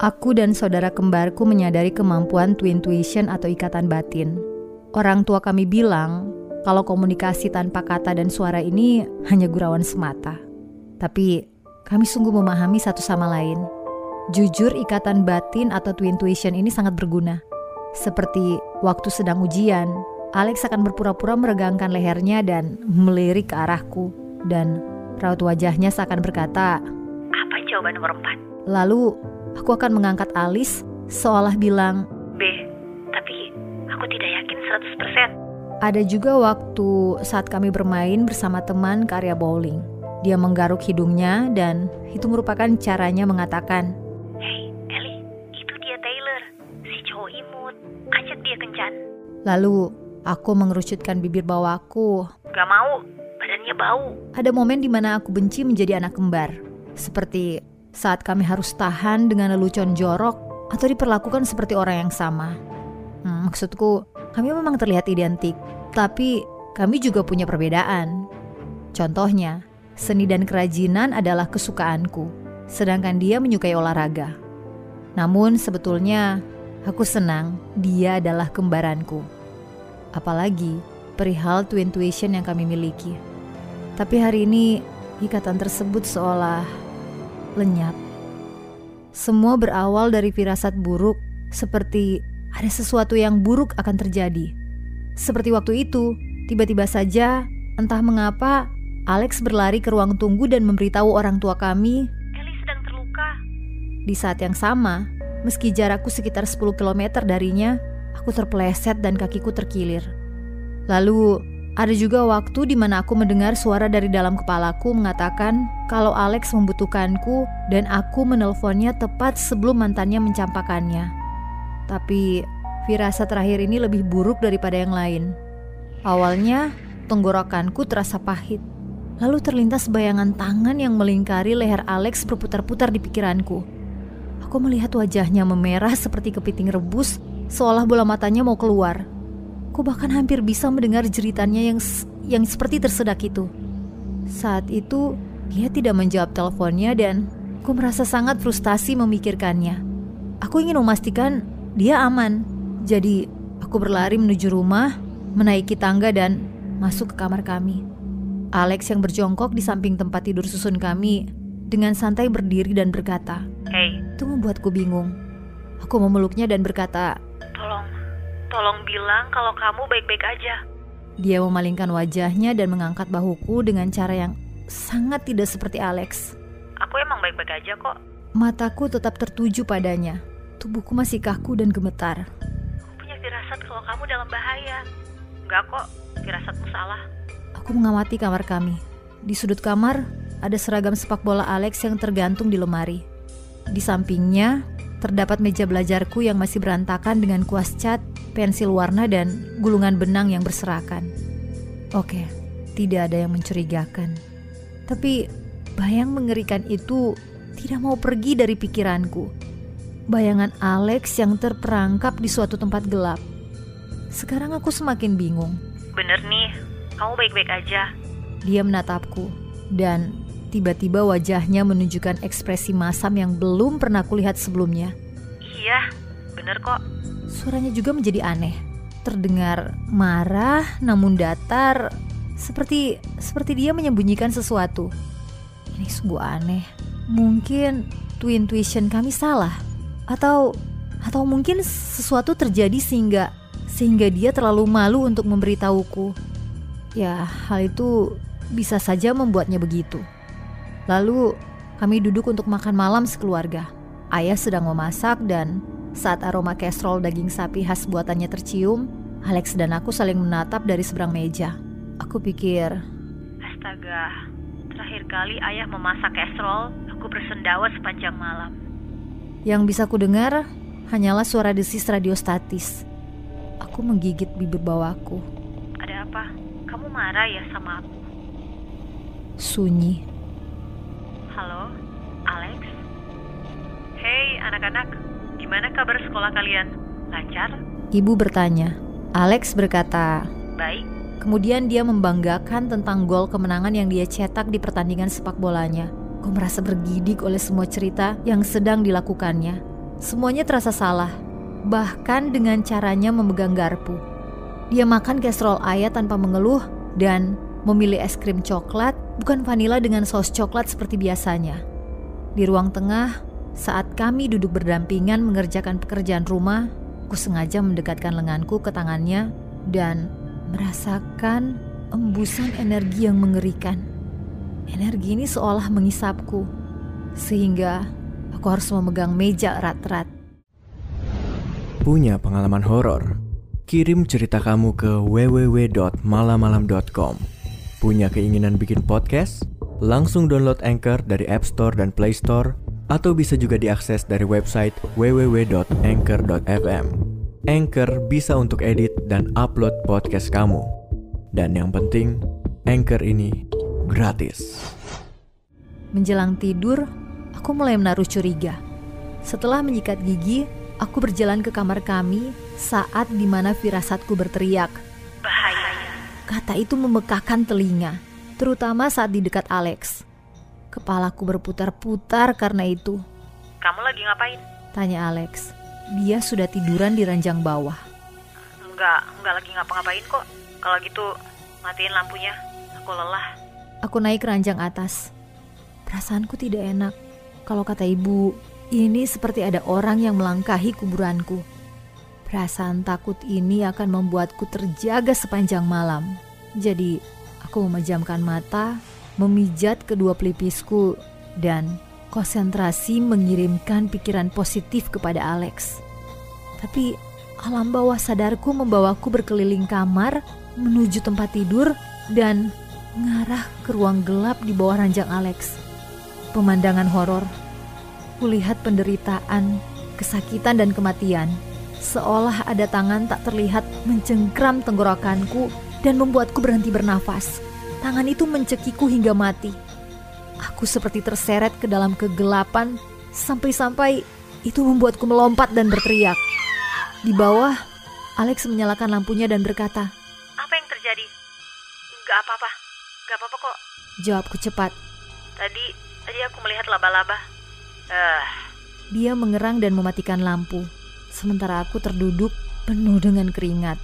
Aku dan saudara kembarku menyadari kemampuan twin tuition atau ikatan batin. Orang tua kami bilang kalau komunikasi tanpa kata dan suara ini hanya gurauan semata. Tapi kami sungguh memahami satu sama lain. Jujur ikatan batin atau twin tuition ini sangat berguna. Seperti waktu sedang ujian, Alex akan berpura-pura meregangkan lehernya dan melirik ke arahku. Dan raut wajahnya seakan berkata, Apa jawaban nomor 4? Lalu aku akan mengangkat alis seolah bilang, B. Tapi aku tidak yakin 100%. ada juga waktu saat kami bermain bersama teman ke area bowling. Dia menggaruk hidungnya dan itu merupakan caranya mengatakan, Hei, Ellie, itu dia Taylor. Si cowok imut. Ajak dia kencan. lalu aku mengerucutkan bibir bawahku. Gak mau, badannya bau. Ada momen di mana aku benci menjadi anak kembar. Seperti saat kami harus tahan dengan lelucon jorok atau diperlakukan seperti orang yang sama. Hmm, maksudku, kami memang terlihat identik, tapi kami juga punya perbedaan. Contohnya, seni dan kerajinan adalah kesukaanku, sedangkan dia menyukai olahraga. Namun sebetulnya, aku senang dia adalah kembaranku. Apalagi perihal twin tuition yang kami miliki. Tapi hari ini ikatan tersebut seolah lenyap. Semua berawal dari firasat buruk, seperti ada sesuatu yang buruk akan terjadi. Seperti waktu itu, tiba-tiba saja, entah mengapa, Alex berlari ke ruang tunggu dan memberitahu orang tua kami Ellie sedang terluka. di saat yang sama, meski jarakku sekitar 10 km darinya, aku terpeleset dan kakiku terkilir. Lalu, ada juga waktu di mana aku mendengar suara dari dalam kepalaku mengatakan kalau Alex membutuhkanku dan aku menelponnya tepat sebelum mantannya mencampakannya. Tapi, firasat terakhir ini lebih buruk daripada yang lain. Awalnya, tenggorokanku terasa pahit. Lalu terlintas bayangan tangan yang melingkari leher Alex berputar-putar di pikiranku. Aku melihat wajahnya memerah seperti kepiting rebus, seolah bola matanya mau keluar. Aku bahkan hampir bisa mendengar jeritannya yang yang seperti tersedak itu. Saat itu, dia tidak menjawab teleponnya dan aku merasa sangat frustasi memikirkannya. Aku ingin memastikan dia aman. Jadi, aku berlari menuju rumah, menaiki tangga dan masuk ke kamar kami. Alex yang berjongkok di samping tempat tidur susun kami dengan santai berdiri dan berkata, Hei, itu membuatku bingung. Aku memeluknya dan berkata, tolong. Tolong bilang kalau kamu baik-baik aja. dia memalingkan wajahnya dan mengangkat bahuku dengan cara yang sangat tidak seperti Alex. Aku emang baik-baik aja kok. Mataku tetap tertuju padanya. Tubuhku masih kaku dan gemetar. Aku punya firasat kalau kamu dalam bahaya. Enggak kok, firasatmu salah. Aku mengamati kamar kami. Di sudut kamar ada seragam sepak bola Alex yang tergantung di lemari. Di sampingnya terdapat meja belajarku yang masih berantakan dengan kuas cat, pensil warna dan gulungan benang yang berserakan. Oke, tidak ada yang mencurigakan. Tapi bayang mengerikan itu tidak mau pergi dari pikiranku. Bayangan Alex yang terperangkap di suatu tempat gelap. Sekarang aku semakin bingung. Bener nih, kamu baik-baik aja. Dia menatapku dan tiba-tiba wajahnya menunjukkan ekspresi masam yang belum pernah kulihat sebelumnya. Iya, bener kok. Suaranya juga menjadi aneh. Terdengar marah namun datar, seperti seperti dia menyembunyikan sesuatu. Ini sungguh aneh. Mungkin twin tuition kami salah atau Atau mungkin sesuatu terjadi sehingga sehingga dia terlalu malu untuk memberitahuku. Ya, hal itu bisa saja membuatnya begitu. Lalu kami duduk untuk makan malam sekeluarga. Ayah sedang memasak dan saat aroma kastrol daging sapi khas buatannya tercium, Alex dan aku saling menatap dari seberang meja. Aku pikir, Astaga, terakhir kali ayah memasak kastrol, aku bersendawa sepanjang malam. Yang bisa ku dengar hanyalah suara desis radio statis. Aku menggigit bibir bawahku. Ada apa? Kamu marah ya sama aku? Sunyi. Halo, Alex? Hei anak-anak, gimana kabar sekolah kalian? Lancar? Ibu bertanya. Alex berkata, Baik? kemudian dia membanggakan tentang gol kemenangan yang dia cetak di pertandingan sepak bolanya. Ku merasa bergidik oleh semua cerita yang sedang dilakukannya. Semuanya terasa salah, bahkan dengan caranya memegang garpu. Dia makan kastrol ayah tanpa mengeluh dan memilih es krim coklat, bukan vanila dengan saus coklat seperti biasanya. Di ruang tengah, saat kami duduk berdampingan mengerjakan pekerjaan rumah, ku sengaja mendekatkan lenganku ke tangannya dan merasakan embusan energi yang mengerikan. Energi ini seolah mengisapku, sehingga aku harus memegang meja erat-erat. Punya pengalaman horor? Kirim cerita kamu ke www.malamalam.com. Punya keinginan bikin podcast? Langsung download Anchor dari App Store dan Play Store atau bisa juga diakses dari website www.anchor.fm. Anchor bisa untuk edit dan upload podcast kamu. Dan yang penting, Anchor ini gratis. Menjelang tidur, aku mulai menaruh curiga. Setelah menyikat gigi, aku berjalan ke kamar kami saat di mana firasatku berteriak. Bahaya. Kata itu memekakkan telinga, terutama saat di dekat Alex. Kepalaku berputar-putar karena itu. Kamu lagi ngapain? Tanya Alex. Dia sudah tiduran di ranjang bawah. Enggak, enggak lagi ngapa-ngapain kok. Kalau gitu, matiin lampunya. Aku lelah. Aku naik ke ranjang atas. Perasaanku tidak enak. Kalau kata ibu, ini seperti ada orang yang melangkahi kuburanku. Perasaan takut ini akan membuatku terjaga sepanjang malam. Jadi, aku memejamkan mata, memijat kedua pelipisku, dan konsentrasi mengirimkan pikiran positif kepada Alex. Tapi alam bawah sadarku membawaku berkeliling kamar menuju tempat tidur dan mengarah ke ruang gelap di bawah ranjang Alex. Pemandangan horor. Kulihat penderitaan, kesakitan dan kematian. Seolah ada tangan tak terlihat mencengkram tenggorokanku dan membuatku berhenti bernafas. Tangan itu mencekiku hingga mati. Aku seperti terseret ke dalam kegelapan sampai-sampai itu membuatku melompat dan berteriak. Di bawah, Alex menyalakan lampunya dan berkata, Apa yang terjadi? Enggak apa-apa. Enggak apa-apa kok. Jawabku cepat. Tadi, tadi aku melihat laba-laba. Eh, Dia mengerang dan mematikan lampu. Sementara aku terduduk penuh dengan keringat.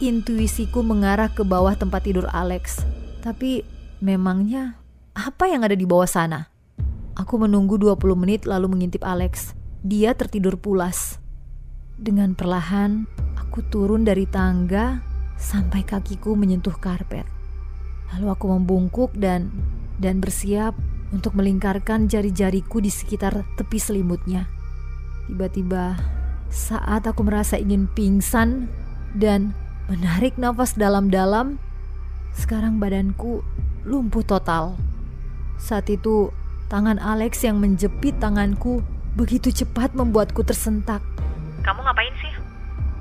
Intuisiku mengarah ke bawah tempat tidur Alex. Tapi memangnya apa yang ada di bawah sana? Aku menunggu 20 menit lalu mengintip Alex. Dia tertidur pulas. Dengan perlahan, aku turun dari tangga sampai kakiku menyentuh karpet. Lalu aku membungkuk dan dan bersiap untuk melingkarkan jari-jariku di sekitar tepi selimutnya. Tiba-tiba, saat aku merasa ingin pingsan dan menarik nafas dalam-dalam, sekarang badanku lumpuh total. Saat itu, tangan Alex yang menjepit tanganku begitu cepat membuatku tersentak. kamu ngapain sih?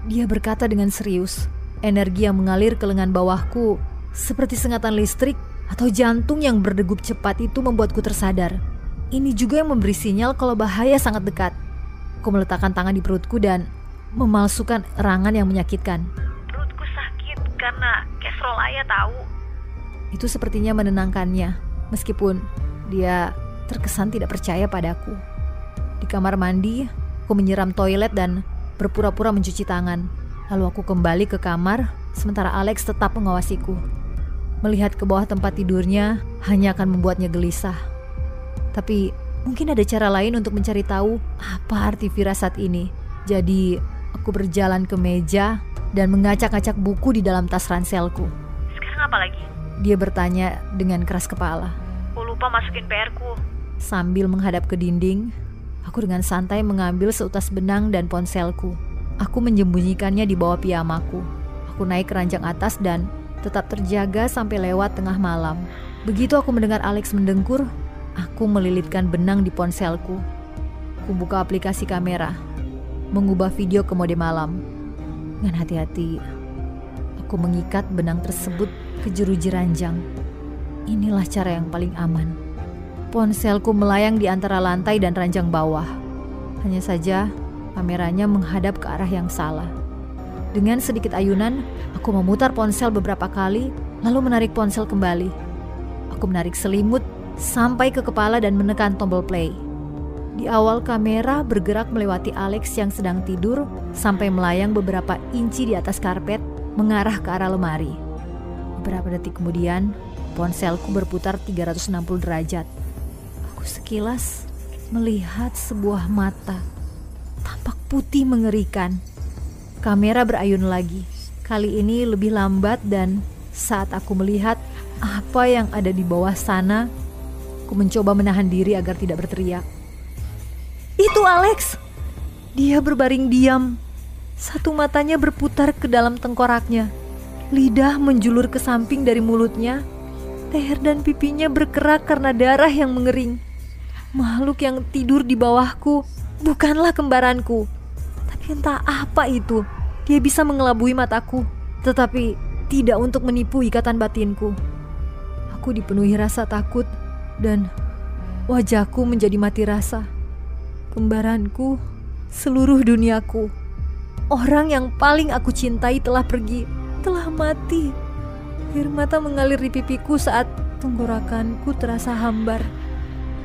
Dia berkata dengan serius. Energi yang mengalir ke lengan bawahku seperti sengatan listrik atau jantung yang berdegup cepat itu membuatku tersadar. Ini juga yang memberi sinyal kalau bahaya sangat dekat. Aku meletakkan tangan di perutku dan memalsukan erangan yang menyakitkan. Karena kastrol ayah tahu. Itu sepertinya menenangkannya, meskipun dia terkesan tidak percaya padaku. Di kamar mandi, aku menyiram toilet dan berpura-pura mencuci tangan. Lalu aku kembali ke kamar, sementara Alex tetap mengawasiku. Melihat ke bawah tempat tidurnya hanya akan membuatnya gelisah. Tapi mungkin ada cara lain untuk mencari tahu apa arti firasat ini. Jadi, aku berjalan ke meja dan mengacak-acak buku di dalam tas ranselku. Sekarang apa lagi? Dia bertanya dengan keras kepala. Aku lupa masukin PR-ku. Sambil menghadap ke dinding, aku dengan santai mengambil seutas benang dan ponselku. Aku menyembunyikannya di bawah piyamaku. Aku naik ke ranjang atas dan tetap terjaga sampai lewat tengah malam. Begitu aku mendengar Alex mendengkur, aku melilitkan benang di ponselku. Aku buka aplikasi kamera, mengubah video ke mode malam. Dengan hati-hati, aku mengikat benang tersebut ke jeruji ranjang. Inilah cara yang paling aman. Ponselku melayang di antara lantai dan ranjang bawah. Hanya saja, kameranya menghadap ke arah yang salah. Dengan sedikit ayunan, aku memutar ponsel beberapa kali, lalu menarik ponsel kembali. Aku menarik selimut sampai ke kepala dan menekan tombol play. Di awal kamera bergerak melewati Alex yang sedang tidur sampai melayang beberapa inci di atas karpet mengarah ke arah lemari. Beberapa detik kemudian, ponselku berputar 360 derajat. Aku sekilas melihat sebuah mata tampak putih mengerikan. Kamera berayun lagi. Kali ini lebih lambat dan saat aku melihat apa yang ada di bawah sana, aku mencoba menahan diri agar tidak berteriak. Itu Alex. Dia berbaring diam. Satu matanya berputar ke dalam tengkoraknya. Lidah menjulur ke samping dari mulutnya. Leher dan pipinya berkerak karena darah yang mengering. Makhluk yang tidur di bawahku bukanlah kembaranku. Tapi entah apa itu. Dia bisa mengelabui mataku, tetapi tidak untuk menipu ikatan batinku. Aku dipenuhi rasa takut dan wajahku menjadi mati rasa. Kembaranku, seluruh duniaku. Orang yang paling aku cintai telah pergi, telah mati. Air mata mengalir di pipiku saat tenggorokanku terasa hambar.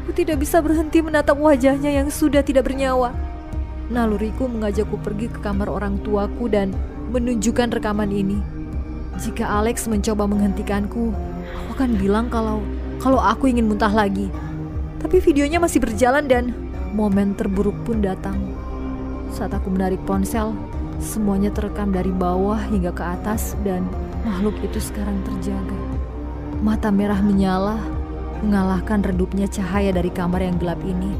Aku tidak bisa berhenti menatap wajahnya yang sudah tidak bernyawa. Naluriku mengajakku pergi ke kamar orang tuaku dan menunjukkan rekaman ini. Jika Alex mencoba menghentikanku, aku akan bilang kalau kalau aku ingin muntah lagi. Tapi videonya masih berjalan dan momen terburuk pun datang. Saat aku menarik ponsel, semuanya terekam dari bawah hingga ke atas dan makhluk itu sekarang terjaga. Mata merah menyala, mengalahkan redupnya cahaya dari kamar yang gelap ini.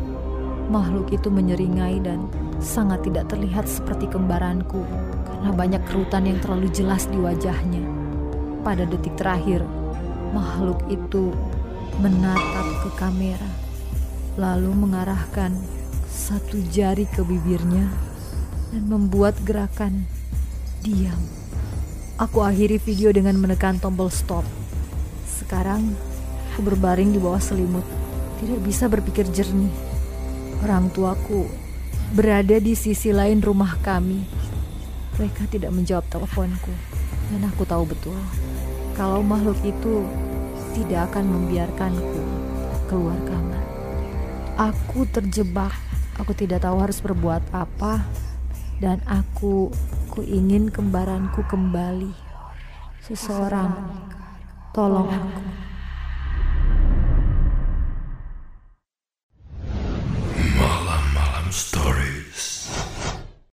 Makhluk itu menyeringai dan sangat tidak terlihat seperti kembaranku karena banyak kerutan yang terlalu jelas di wajahnya. Pada detik terakhir, makhluk itu menatap ke kamera, lalu mengarahkan satu jari ke bibirnya dan membuat gerakan diam. Aku akhiri video dengan menekan tombol stop. Sekarang, aku berbaring di bawah selimut, tidak bisa berpikir jernih. Orang tuaku berada di sisi lain rumah kami. Mereka tidak menjawab teleponku, dan aku tahu betul kalau makhluk itu tidak akan membiarkanku keluar kamar. Aku terjebak, aku tidak tahu harus berbuat apa, dan aku ku ingin kembaranku kembali. Seseorang, tolong aku.